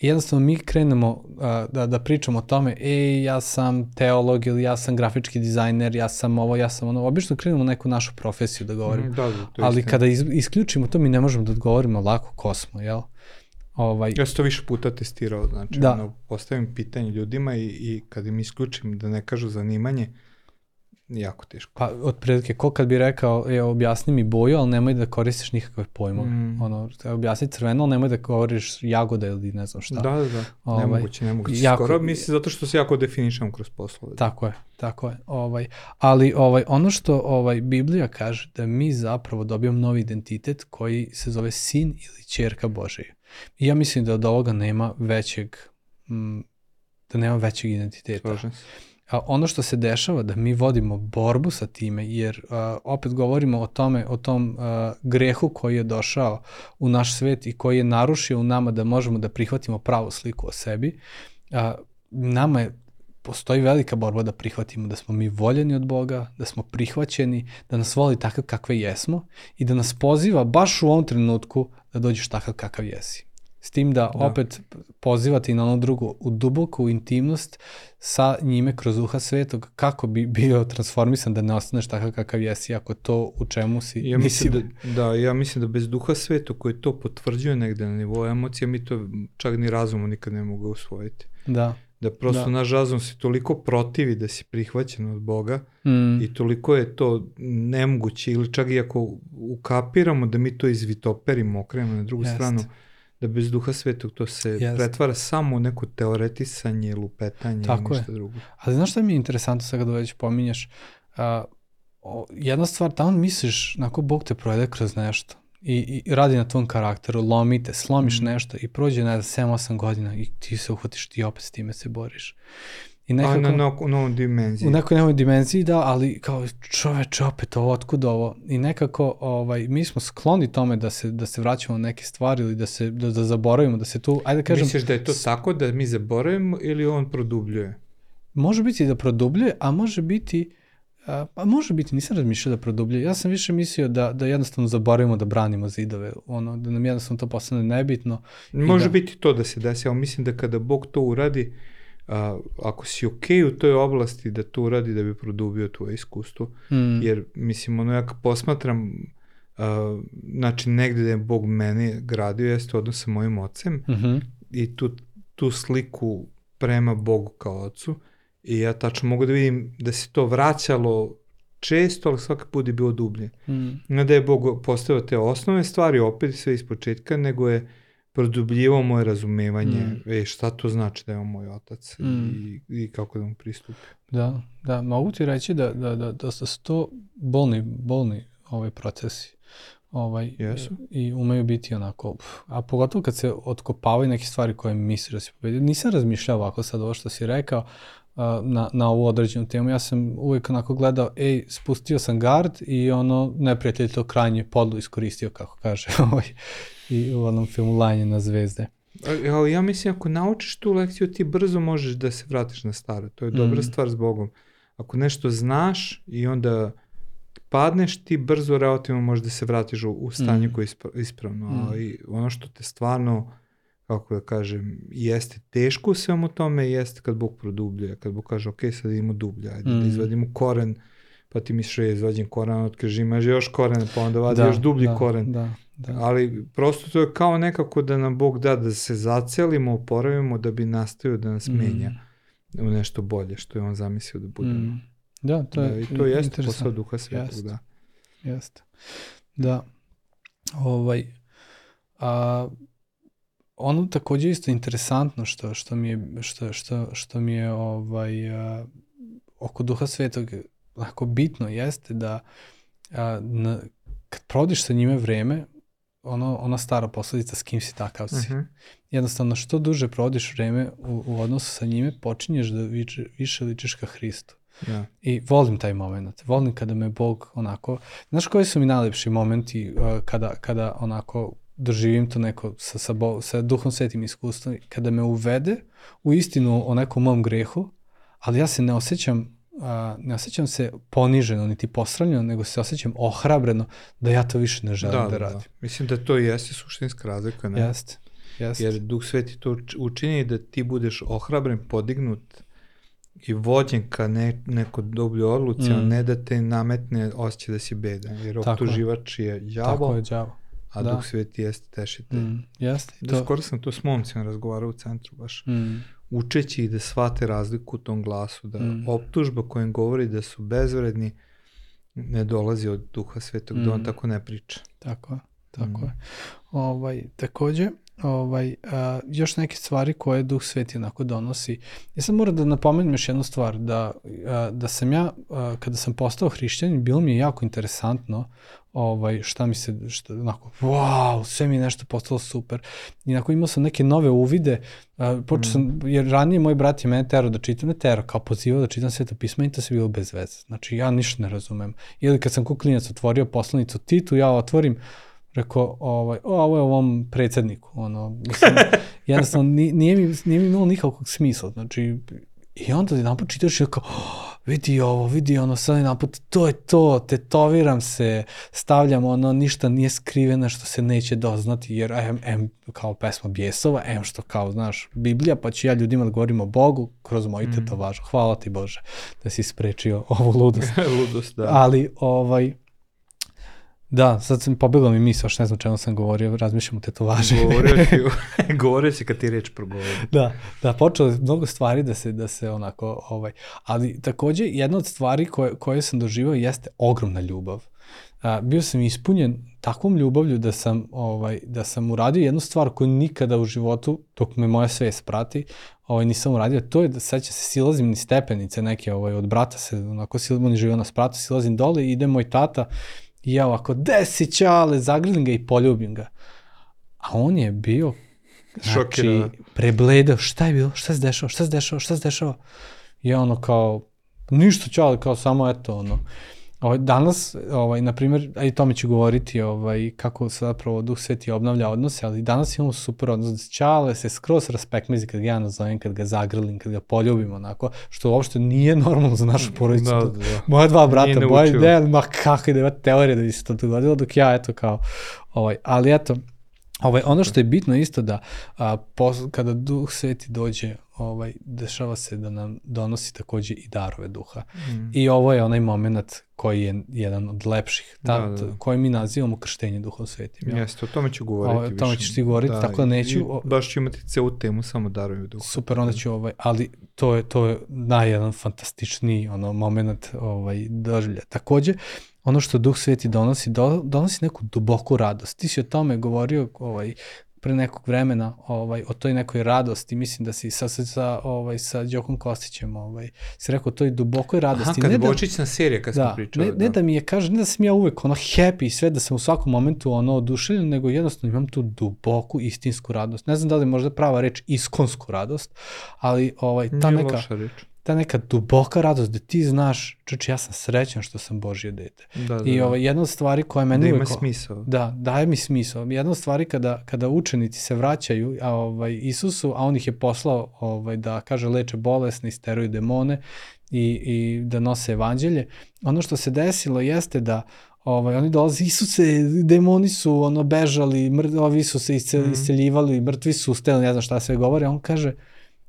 I jednostavno mi krenemo uh, da, da pričamo o tome, ej, ja sam teolog ili ja sam grafički dizajner, ja sam ovo, ja sam ono. Obično krenemo neku našu profesiju da govorimo. Da, da, to Ali istina. kada iz, isključimo to, mi ne možemo da odgovorimo lako ko smo, jel? Ovaj, Ja sam to više puta testirao, znači Da. ono, postavim pitanje ljudima i, i kad im isključim da ne kažu zanimanje, jako teško. pa, otprilike, ko kad bi rekao, e, objasni mi boju, ali nemoj da koristiš nikakve pojmove. Mm. Ono, objasni crveno, ali nemoj da govoriš jagoda ili ne znam šta. Da, da, da, Ovaj, nemoguće, nemoguće. jako- Skoro mislim zato što se jako definišemo kroz poslove. Tako je, tako je. Ovaj, ali ovaj, ono što ovaj, Biblija kaže da mi zapravo dobijamo novi identitet koji se zove sin ili čerka Božija. I ja mislim da od ovoga nema većeg, mm, da nema većeg identiteta. Slažem se. A ono što se dešava da mi vodimo borbu sa time, jer a, opet govorimo o tome, o tom a, grehu koji je došao u naš svet i koji je narušio u nama da možemo da prihvatimo pravu sliku o sebi. A, nama je postoji velika borba da prihvatimo da smo mi voljeni od Boga, da smo prihvaćeni, da nas voli takav kakve jesmo i da nas poziva baš u ovom trenutku da dođeš takav kakav jesi. S tim da, Da. opet pozivate i na ono drugo, u duboku intimnost sa njime kroz duha svetog, kako bi bio transformisan da ne ostaneš takav kakav jesi, ako to u čemu si Ja nisi mislim da, da, ja mislim da bez duha sveta koji to potvrđuje negde na nivou emocija, mi to čak ni razumom nikad ne mogu usvojiti. Da, Da prosto Da. naš razum se toliko protivi da si prihvaćen od Boga Mm. i toliko je to nemoguće ili čak i ako ukapiramo da mi to izvitoperimo, okrenemo na drugu Jest. stranu, da bez duha svetog to se Jest. pretvara samo u neko teoretisanje, lupetanje Tako i je. ništa drugo. Ali znaš šta mi je interesantno sad kada već pominješ? O, jedna stvar, tamo misliš, nako Bog te provede kroz nešto i, i radi na tvom karakteru, lomi te, slomiš Mm. nešto i prođe, ne znam, 7-8 godina i ti se uhvatiš, ti opet s time se boriš. I nekako, na no, novom dimenziji. u nekoj nekoj dimenziji, da, ali kao čoveče, opet ovo, otkud ovo? I nekako, ovaj, mi smo skloni tome da se, da se vraćamo na neke stvari ili da se, da, da zaboravimo, da se tu, ajde da kažem, Misliš da je to tako da mi zaboravimo ili on produbljuje? Može biti da produbljuje, a može biti a, pa može biti, nisam razmišljao da produbljuje. Ja sam više mislio da, da jednostavno zaboravimo da branimo zidove, ono, da nam jednostavno to postane nebitno. Može da- biti to da se desi, ali mislim da kada Bog to uradi, a, ako si okej u toj oblasti da to uradi da bi produbio tvoje iskustvo, Mm, jer mislim ono ja posmatram a, znači negde da je Bog mene gradio jeste odnos sa mojim ocem mhm, i tu, tu sliku prema Bogu kao ocu i ja tačno mogu da vidim da se to vraćalo često, ali svaki put je bilo dublje. mm, Ne da je Bog postavio te osnovne stvari, opet sve iz početka, nego je produbljivao moje razumevanje, Mm. e, šta to znači da je on moj otac Mm. i, i kako da mu pristupi. da, da, mogu ti reći da, da, da, da su to bolni, bolni ovaj procesi. Ovaj, Jesu. I umeju biti onako, pf, a pogotovo kad se otkopavaju neke stvari koje misliš da si pobedio. Nisam razmišljao ovako sad ovo što si rekao, na, na ovu određenu temu. Ja sam uvijek onako gledao, ej, spustio sam gard i ono, neprijatelj to krajnje podlo iskoristio, kako kaže, [laughs] ovaj, i u onom filmu Lanje na zvezde. Ali ja mislim, ako naučiš tu lekciju, ti brzo možeš da se vratiš na staro. To je dobra Mm. stvar s Bogom. Ako nešto znaš i onda padneš, ti brzo relativno možeš da se vratiš u, u stanje Mm. koje je ispra- ispravno. Mm. Ali ono što te stvarno, kako da kažem, jeste teško u svemu tome, jeste kad Bog produbljuje. Kad Bog kaže, ok, sad idemo dublje, ajde Mm. da izvadimo koren, pa ti misliš, je, izvađem koren, otkriš, imaš još koren, pa onda vadi još dublji da, koren. Da, da. Ali prosto to je kao nekako da nam Bog da da se zacelimo, oporavimo da bi nastavio da nas Mm. menja u nešto bolje što je on zamislio da budemo. Mm. Da, to je Da, I to jeste posao duha svetog, Jeste. da. Jeste. Da. Ovaj, a, ono takođe isto interesantno što, što mi je, što, što, što mi je ovaj, a, oko duha svetog ako bitno jeste da a, na, kad provodiš sa njime vreme, ono, ona stara posledica s kim si takav si. Mhm. Jednostavno, što duže provodiš vreme u, u odnosu sa njime, počinješ da više, više ličiš ka Hristu. Ja. I volim taj moment. Volim kada me Bog onako... Znaš koji su mi najlepši momenti uh, kada, kada onako doživim to neko sa, sa, Bo, sa duhom svetim iskustvom, kada me uvede u istinu o nekom mom grehu, ali ja se ne osjećam uh, ne osjećam se poniženo niti posramljeno, nego se osjećam ohrabreno da ja to više ne želim da, da radim. Mislim da to jeste suštinska razlika. Ne? Jeste. Jeste. Jer Duh Sveti to uč- učini da ti budeš ohrabren, podignut i vođen ka ne, neko dobljoj odluci, mm. a ne da te nametne osjećaj da si bedan. Jer Tako je. optuživač je Tako đavo, je, đavo. a da. Duh Sveti jeste tešitelj. Mm, jeste. Da, to, skoro sam to s momcima razgovarao u centru baš. mm, Učeći ih da shvate razliku u tom glasu, da Mm. optužba kojim govori da su bezvredni ne dolazi od duha svetog, da on Mm. tako ne priča. Tako je, tako Mm. je. Ovaj, takođe, ovaj, a, još neke stvari koje Duh Sveti onako donosi. Ja sam moram da napomenem još jednu stvar, da, a, da sam ja, a, kada sam postao hrišćanin, bilo mi je jako interesantno ovaj, šta mi se, šta, onako, wow, sve mi je nešto postalo super. I onako imao sam neke nove uvide, a, počeo sam, jer ranije moj brat je mene terao da čitam, ne terao, kao pozivao da čitam sveto pismo i to se bilo bez veze. Znači, ja ništa ne razumem. Ili kad sam kuklinac otvorio poslanicu Titu, ja otvorim, rekao, ovaj, o, ovo je ovom predsedniku, ono, mislim, [laughs] jednostavno ni- nije mi, nije mi imalo nikakvog smisla, znači, i onda jedan put čitaš i kao, oh, vidi ovo, vidi ono, sad jedan put, to je to, tetoviram se, stavljam ono, ništa nije skriveno što se neće doznati, jer em, em kao pesma Bjesova, em što kao, znaš, Biblija, pa ću ja ljudima da govorim o Bogu kroz moju mm. tetovažu. Hvala ti Bože da si sprečio ovu ludost. [laughs] Ludost, da. Ali, ovaj, Da, sad sam pobegla mi misao, što ne znam čemu sam govorio, razmišljam o tetovaži. Govorio si, [laughs] govorio si kad ti reč progovori. da, da, počelo je mnogo stvari da se, da se onako, ovaj, ali takođe jedna od stvari koje, koje sam doživao jeste ogromna ljubav. A, bio sam ispunjen takvom ljubavlju da sam, ovaj, da sam uradio jednu stvar koju nikada u životu, dok me moja svest prati, ovaj, nisam uradio, to je da seća se silazim ni stepenice neke, ovaj, od brata se, onako silazim, on je živio na spratu, silazim dole i ide moj tata i ja ovako, desi čale, zagrlim ga i poljubim ga. A on je bio, znači, Šokiran. prebledao, šta je bilo, šta se dešava, šta se dešava, šta se dešava. I ja ono kao, ništa čale, kao samo eto, ono, Ovaj, danas, ovaj, na primjer, a i tome ću govoriti ovaj, kako se zapravo Duh Sveti obnavlja odnose, ali danas imamo super odnos Čale se skroz raspekmezi kad ga ja nazovem, kad ga zagrlim, kad ga poljubim onako, što uopšte nije normalno za našu porodicu. Da, Da. Moja dva brata, naučio. ideja, ma kako da ima teorija da bi se to dogodilo, dok ja eto kao, ovaj, ali eto, Ovaj, ono što je bitno isto da a, pos, kada duh sveti dođe, ovaj, dešava se da nam donosi takođe i darove duha. Mm. I ovo je onaj moment koji je jedan od lepših, ta, Da, da, da. koji mi nazivamo krštenje duhom svetim. Ja? Jeste, o tome ću govoriti O, o tome ćeš ti govoriti, tako da neću- i Baš ću imati celu temu samo daruju duha. Super, onda ću ovaj, ali to je, to je najjedan fantastičniji ono, moment ovaj, doživlja. Takođe, ono što Duh Sveti donosi, do, donosi neku duboku radost. Ti si o tome govorio ovaj, pre nekog vremena ovaj, o toj nekoj radosti, mislim da si sa, sa, ovaj, sa Đokom Kostićem ovaj, si rekao o toj dubokoj Aha, radosti. kad ne da, Bočić na serije, kad smo da, pričali. ne, ne da mi je, kaže, ne da sam ja uvek ono happy i sve, da sam u svakom momentu ono oduševljen, nego jednostavno imam tu duboku istinsku radost. Ne znam da li je možda prava reč iskonsku radost, ali ovaj, ta Nije neka, loša reč. Ta neka duboka radost da ti znaš, čuči, ja sam srećan što sam Božje dete. Da, da, I da. ovaj, jedna od stvari koja meni da ima uvek... smisao. Da, daje mi smisao. Jedna od stvari kada, kada učenici se vraćaju a, ovaj, Isusu, a on ih je poslao ovaj, da, kaže, leče bolesne, isteruju demone i, i da nose evanđelje, ono što se desilo jeste da ovaj, oni dolaze, Isuse, demoni su ono bežali, mr, ovi su se isce, Mhm. isceljivali, mrtvi su ustali, ne znam šta sve govore, on kaže,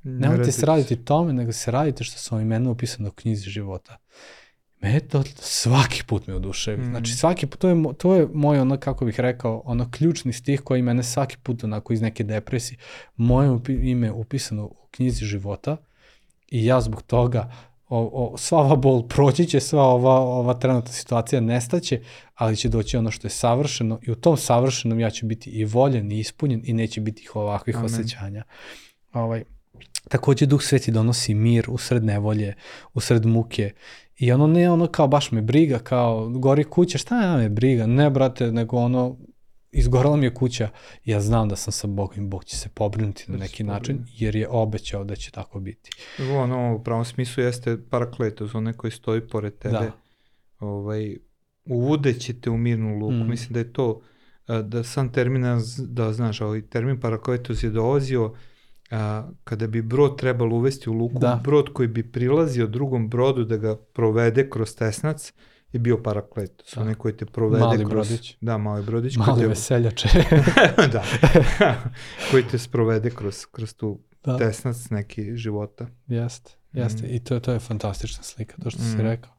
nemojte se raditi tome, nego se radite što su vam imena upisano u knjizi života. Me to svaki put me oduševi. Mm. Znači svaki put, to je, to je moj ono, kako bih rekao, ono ključni stih koji mene svaki put onako iz neke depresije, moje upi, ime upisano u knjizi života i ja zbog toga o, o, sva ova bol proći će, sva ova, ova trenutna situacija nestaće, ali će doći ono što je savršeno i u tom savršenom ja ću biti i voljen i ispunjen i neće biti ih ovakvih Amen. osjećanja. Ovaj, takođe Duh Sveti donosi mir usred nevolje, usred muke i ono ne ono kao baš me briga, kao gori kuća, šta ja me briga, ne brate, nego ono izgorala mi je kuća, ja znam da sam sa Bogom i Bog će se pobrinuti na Da neki način, jer je obećao da će tako biti. Ono, u pravom smislu jeste parakletos, onaj koji stoji pored tebe. Da. Ovaj, uvudeće te u mirnu luku. Mm. Mislim da je to, da sam termin, da znaš, ovaj termin parakletos je dolazio a, kada bi brod trebalo uvesti u luku, Da. brod koji bi prilazio drugom brodu da ga provede kroz tesnac je bio parakletos. Da. Onaj koji te provede Mali kroz... brodić. Da, mali brodić. Mali te, veseljače. [laughs] da. [laughs] koji te sprovede kroz, kroz tu da, tesnac neki života. jeste, jeste. Mm. I to, to je fantastična slika, to što si Mm. rekao.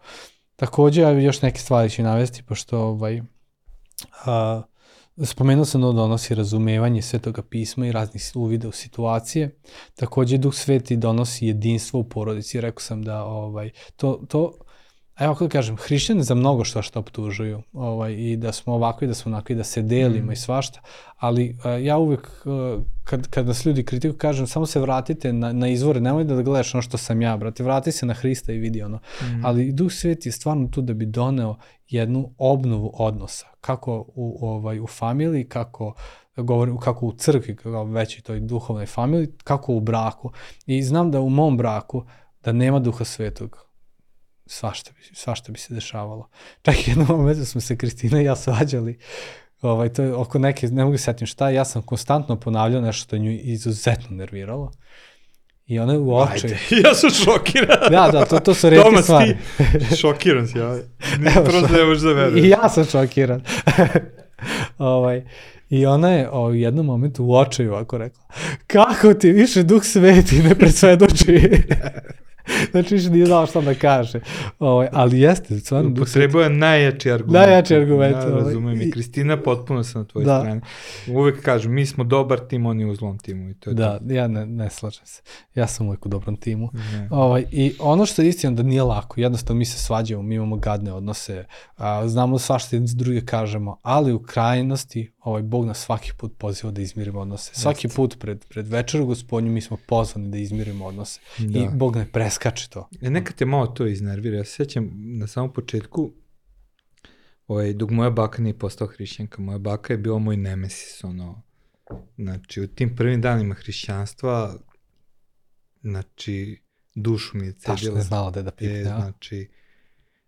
Takođe, još neke stvari ću navesti, pošto ovaj, a, spomenuo sam da donosi razumevanje svetoga pisma i raznih uvida u situacije. Takođe, Duh Sveti donosi jedinstvo u porodici. Rekao sam da ovaj, to, to Evo kako da kažem, hrišćani za mnogo što što optužuju ovaj, i da smo ovakvi, da smo onakvi, da se delimo Mm. i svašta, ali uh, ja uvek, uh, kad, kad nas ljudi kritikuju, kažem, samo se vratite na, na izvore, nemoj da gledaš ono što sam ja, brate, vrati se na Hrista i vidi ono. Mm. Ali Duh Sveti je stvarno tu da bi doneo jednu obnovu odnosa, kako u, ovaj, u familiji, kako govorim, kako u crkvi, kao većoj toj duhovnoj familiji, kako u braku. I znam da u mom braku, da nema Duha Svetog, svašta bi, svašta bi se dešavalo. [laughs] Čak i jednom momentu smo se Kristina i ja svađali, ovaj, to je oko neke, ne mogu se setim šta, ja sam konstantno ponavljao nešto što nju izuzetno nerviralo. I ona je u oči. Ajde, [laughs] ja sam šokiran. Da, da, to, to su redke Tomas, stvari. ti, [laughs] šokiran si, ja. Evo, Prosto šo- ne možeš da veruješ. I ja sam šokiran. ovaj, I ona je o, u jednom momentu u očaju ovako rekla, kako ti više duh sveti ne presvedoči? [laughs] znači više nije znao šta da kaže. Ovaj, ali jeste, stvarno. Sveti. Upotrebuje najjači argument. Najjači argument, Ja ovaj. razumem i I- Kristina potpuno sam na tvojoj Da. strani. Uvek kažu, mi smo dobar tim, oni u zlom timu i to je Da, ja ne, ne slažem se. Ja sam uvijek u dobrom timu. to. Ne. Ovaj, I ono što je istina da nije lako, jednostavno mi se svađamo, mi imamo gadne odnose, a, znamo svašta jedni druge kažemo, ali u krajnosti ovaj, Bog nas svaki put poziva da izmirimo odnose. Svaki put pred, pred večeru gospodnju mi smo pozvani da izmirimo odnose. Da. I Bog ne preskače to. E, nekad te malo to iznervira. Ja se sjećam na samom početku, ovaj, dok moja baka nije postala hrišćanka, moja baka je bila moj nemesis, ono, znači, u tim prvim danima hrišćanstva, znači, dušu mi je Tačno cedila. je znala da je da pipne, E, a? znači,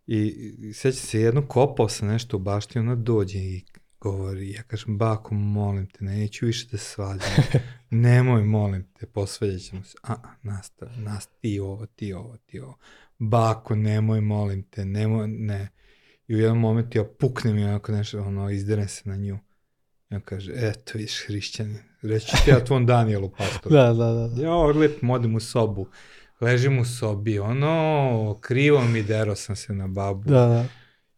i, i sećam se, jedno kopao sam nešto u bašti, ona dođe i govori, ja kažem, bako, molim te, neću više da se svađam, [laughs] nemoj, molim te, posvađat ćemo se, a, nastav, nastav, ti ovo, ti ovo, ti ovo, bako, nemoj, molim te, nemoj, ne, i u jednom momentu ja puknem i onako nešto, ono, izdere se na nju, i on kaže, eto, vidiš, hrišćanin, reći ti ja tvom Danielu, pastoru, [laughs] Da, da, da. da. Ja lepo odem u sobu, ležim u sobi, ono, krivo mi dero sam se na babu. Da, da.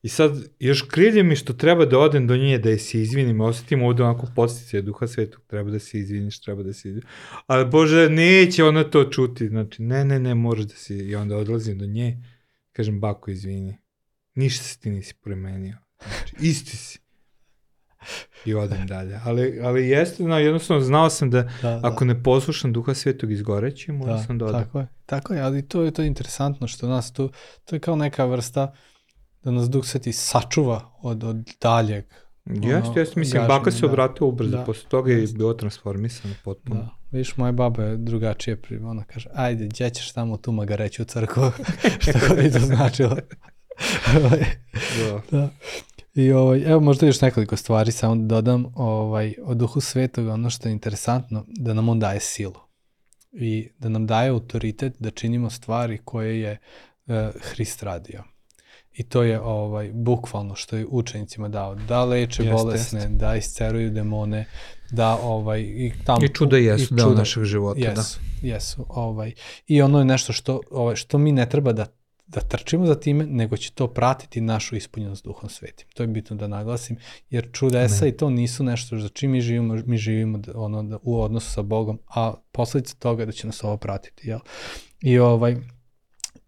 I sad, još krilje mi što treba da odem do nje, da je se izvinim, osetim ovde onako postice duha svetog, treba da se izviniš, treba da se izviniš. Ali Bože, neće ona to čuti, znači, ne, ne, ne, možeš da se, i onda odlazim do nje, kažem, bako, izvini, ništa se ti nisi promenio, znači, isti si. I odem dalje. Ali, ali jeste, no, jednostavno znao sam da da, da. ako ne poslušam duha svetog izgoreći, mora sam da odem. Tako je, tako je, ali to je to je interesantno što nas tu, to je kao neka vrsta da nas Duh Sveti sačuva od, od daljeg. Jeste, jeste, mislim, gaženja, baka se da. obratila ubrzo, Da. posle toga je Jeste. bilo transformisano potpuno. Da. Vidiš, moja baba je drugačije pri, ona kaže, ajde, gdje ćeš tamo tu magareću u crkvu, [laughs] što god bi to značilo. Da. da. I ovaj, evo možda još nekoliko stvari, samo da dodam ovaj, o duhu svetog, ono što je interesantno, da nam on daje silu i da nam daje autoritet da činimo stvari koje je e, Hrist radio. I to je ovaj bukvalno što je učenicima dao, da leče Jeste, bolesne, jeste. da isceruju demone, da ovaj i tamo I čuda jesu i deo čuda- našeg života, da. jesu, jesu, ovaj i ono je nešto što ovaj što mi ne treba da da trčimo za time, nego će to pratiti našu ispunjenost duhom svetim. To je bitno da naglasim, jer čudesa Ne. i to nisu nešto za čim mi živimo, mi živimo da, ono, da, u odnosu sa Bogom, a posledica toga je da će nas ovo pratiti. Jel? I ovaj,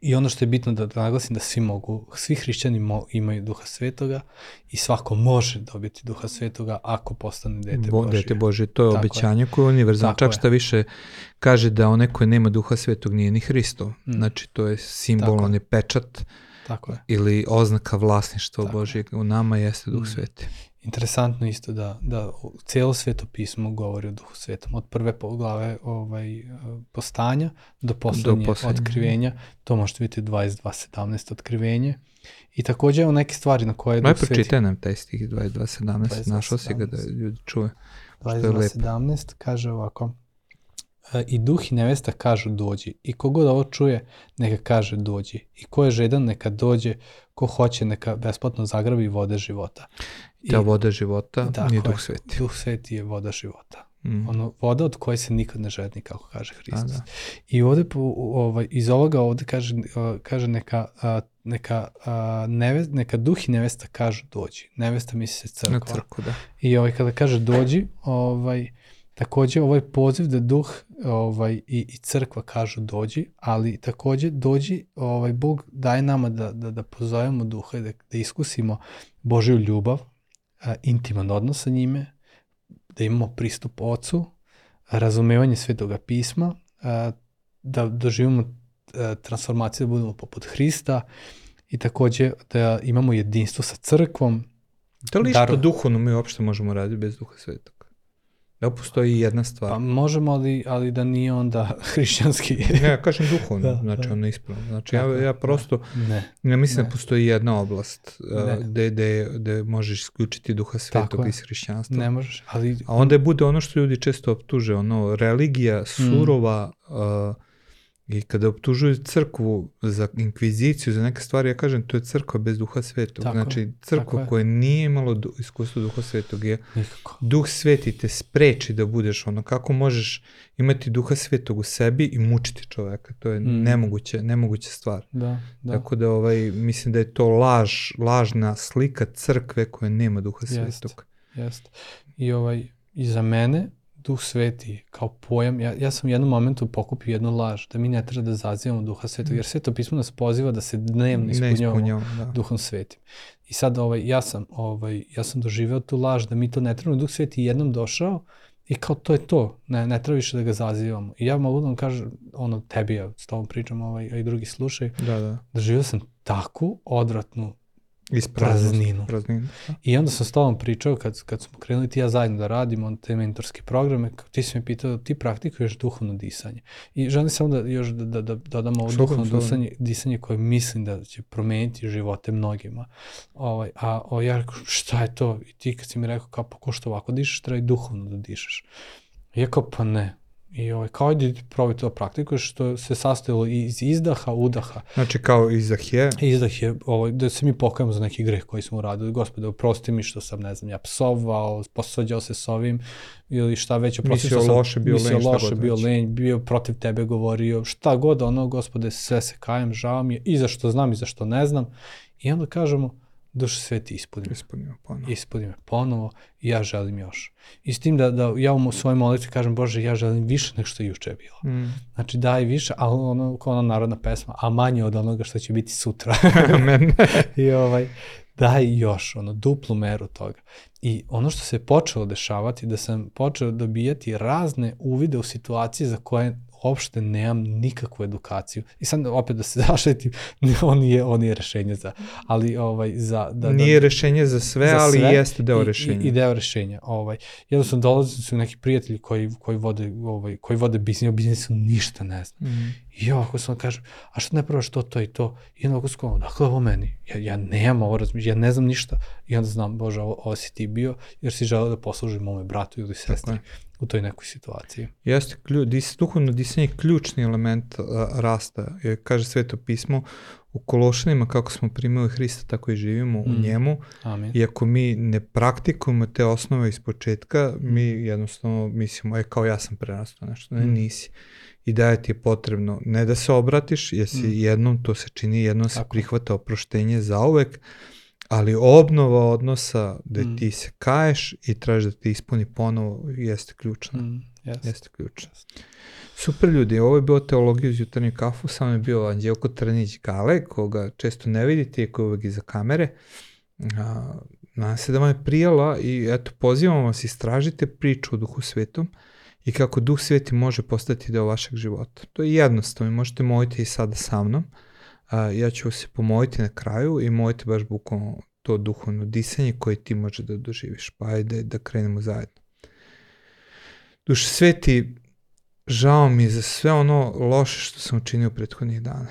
I ono što je bitno da, da naglasim da svi mogu, svi hrišćani mo, imaju duha svetoga i svako može dobiti duha svetoga ako postane dete Bo, Božje. dete Bože, to je Tako je. obećanje koje je univerzalno. Čak šta više kaže da onaj koji nema duha svetog nije ni Hristov. Mm. Znači, to je simbol, Tako on je pečat Tako je. ili oznaka vlasništva Tako. Božjeg. U nama jeste duh Mm. sveti. Interesantno isto da, da u- cijelo sveto pismo govori o duhu svetom. Od prve po- glave ovaj, eh, postanja do poslednje poslednje. otkrivenja. To možete vidjeti 22.17 otkrivenje. I takođe evo neke stvari na koje Maj pročitaj nam taj stih 22.17, 22:17. našao si ga da ljudi čuje. što je lepo. 22.17 kaže ovako E, I duh i nevesta kažu dođi i kogod ovo čuje neka kaže dođi i ko je žedan neka dođe ko hoće neka besplatno zagrabi vode života. I, Ta voda života tako nije je, duh sveti. Duh sveti je voda života. Mm. Ono, voda od koje se nikad ne žedni, kako kaže Hristos. da. I ovde, po, ovaj, iz ovoga ovde kaže, kaže neka, a, neka, a, neve, neka duh i nevesta kažu dođi. Nevesta misli se Na crkva. crku, da. I ovaj, kada kaže dođi, ovaj, takođe ovaj poziv da duh ovaj, i, i crkva kažu dođi, ali takođe dođi, ovaj, Bog daje nama da, da, da pozovemo duha i da, da iskusimo Božju ljubav, a, intiman odnos sa njime, da imamo pristup ocu, razumevanje svetoga pisma, a, da doživimo transformaciju, da budemo poput Hrista i takođe da imamo jedinstvo sa crkvom, Da li što Daru- duhovno mi uopšte možemo raditi bez duha svetog? Da postoji jedna stvar? Pa možemo, ali, ali da nije onda [laughs] hrišćanski. Ne, ja kažem duhovno, Da, znači da. ono ispravno. Znači ja, Tako je, ja prosto, ne. ja mislim Ne. da postoji jedna oblast uh, Ne. gde, gde, gde možeš isključiti duha svetog je. iz hrišćanstva. Ne možeš, ali A onda bude ono što ljudi često optuže, ono, religija surova, uh, I kada optužuju crkvu za inkviziciju, za neke stvari, ja kažem, to je crkva bez duha svetog. Tako, znači, crkva koja nije imala du, iskustvo duha svetog je Nikako. duh sveti te spreči da budeš ono, kako možeš imati duha svetog u sebi i mučiti čoveka. To je Mm. nemoguće, nemoguća stvar. Da, da. Tako da ovaj, mislim da je to laž, lažna slika crkve koja nema duha Jeste. svetog. Jeste. I, ovaj, I za mene, duh sveti kao pojam, ja, ja sam u jednom momentu pokupio jednu laž, da mi ne treba da zazivamo duha svetog, jer sveto pismo nas poziva da se dnevno Ne ispunjavamo ispunjavamo, da. duhom svetim. I sad ovaj, ja, sam, ovaj, ja sam doživeo tu laž da mi to ne trebamo, duh sveti je jednom došao i kao to je to, ne, ne treba više da ga zazivamo. I ja mogu da vam kažem, ono, tebi ja s tobom pričam, ovaj, a i drugi slušaju, Da, da. doživeo sam takvu odvratnu Ispraznost, Prazninu. Prazninu. Da. I onda sam s tobom pričao, kad, kad smo krenuli ti ja zajedno da radimo te mentorske programe, ti si me pitao, ti praktikuješ duhovno disanje. I želim samo da još da, da, da dodam ovo duhovno disanje, disanje koje mislim da će promeniti živote mnogima. Ovaj, a o, ja rekao, šta je to? I ti kad si mi rekao, kao pa ko što ovako dišeš, treba i duhovno da dišeš. I ja kao, pa ne. I ovaj, kao ajde probaj to da praktikuješ, što se sastojilo iz izdaha, udaha. Znači kao Izahije, Izdah je ovaj, da se mi pokajemo za neki greh koji smo uradili. Gospode, oprosti mi što sam, ne znam, ja psovao, posvađao se s ovim ili šta već, oprosti Mislio što sam loše, bio mislio lenj, loše, bio lenj, bio protiv tebe govorio, šta god ono, gospode, sve se kajem, žao mi je, i za što znam i za što ne znam. I onda kažemo, duše sveti ispuni me ispunio ponovno. ispuni me ponovo i ja želim još. I s tim da, da ja u svojoj molitvi kažem, Bože, ja želim više nego što je juče bilo. Mm. Znači daj više, a ono, kao ona narodna pesma, a manje od onoga što će biti sutra. [laughs] Amen. [laughs] I ovaj, daj još, ono, duplu meru toga. I ono što se počelo dešavati, da sam počeo dobijati razne uvide u situacije za koje uopšte nemam nikakvu edukaciju. I sad opet da se [laughs] zaštitim, on je, on je rešenje za, ali ovaj, za, da, Nije rešenje za sve, za ali sve jeste deo rešenja. I, i deo rešenja. Ovaj. Jednostavno dolaze su neki prijatelji koji, koji, vode, ovaj, koji vode biznis, o biznisu ništa ne znam. Mm. I ja ovako sam kažem, a što ne probaš to, to i to? I onda ovako sam, dakle ovo meni? Ja, ja nemam ovo razmišljanje, ja ne znam ništa. I onda znam, Bože, ovo, ovo si ti bio, jer si želeo da posluži mome bratu ili sestri je. U toj nekoj situaciji. Jeste, klju, dis, duhovno disanje je ključni element a, rasta. Jer kaže sveto pismo, u Kološanima kako smo primili Hrista, tako i živimo u Mm. njemu. Amin. I ako mi ne praktikujemo te osnove iz početka, mi jednostavno mislimo, e, kao ja sam prerastao nešto. Ne, Mm. nisi. I da je ti je potrebno ne da se obratiš, jer si Mm. jednom, to se čini, jednom se prihvata oproštenje zauvek, ali obnova odnosa da Mm. ti se kaješ i tražiš da te ispuni ponovo jeste ključna. Mm, yes. Jeste ključno. Super ljudi, ovo je bilo teologija uz jutarnju kafu, samo je bio Anđelko Trnić Gale, koga često ne vidite, iako je uvek iza kamere. A, nadam se da vam je prijala i eto, pozivam vas, istražite priču o duhu svetom i kako duh sveti može postati deo vašeg života. To je jednostavno, možete moliti i sada sa mnom. A, ja ću se pomoliti na kraju i moliti baš bukvalno to duhovno disanje koje ti može da doživiš. Pa ajde da krenemo zajedno. Duše sveti, žao mi je za sve ono loše što sam učinio prethodnih dana.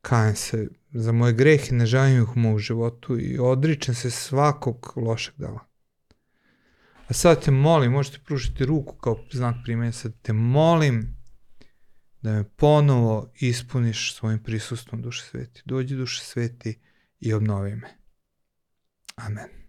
Kajem se za moje grehe, ne želim ih u mom životu i odričem se svakog lošeg dela. A sad te molim, možete pružiti ruku kao znak primanja, sad te molim da me ponovo ispuniš svojim prisustvom duše sveti. Dođi duše sveti i obnovi me. Amen.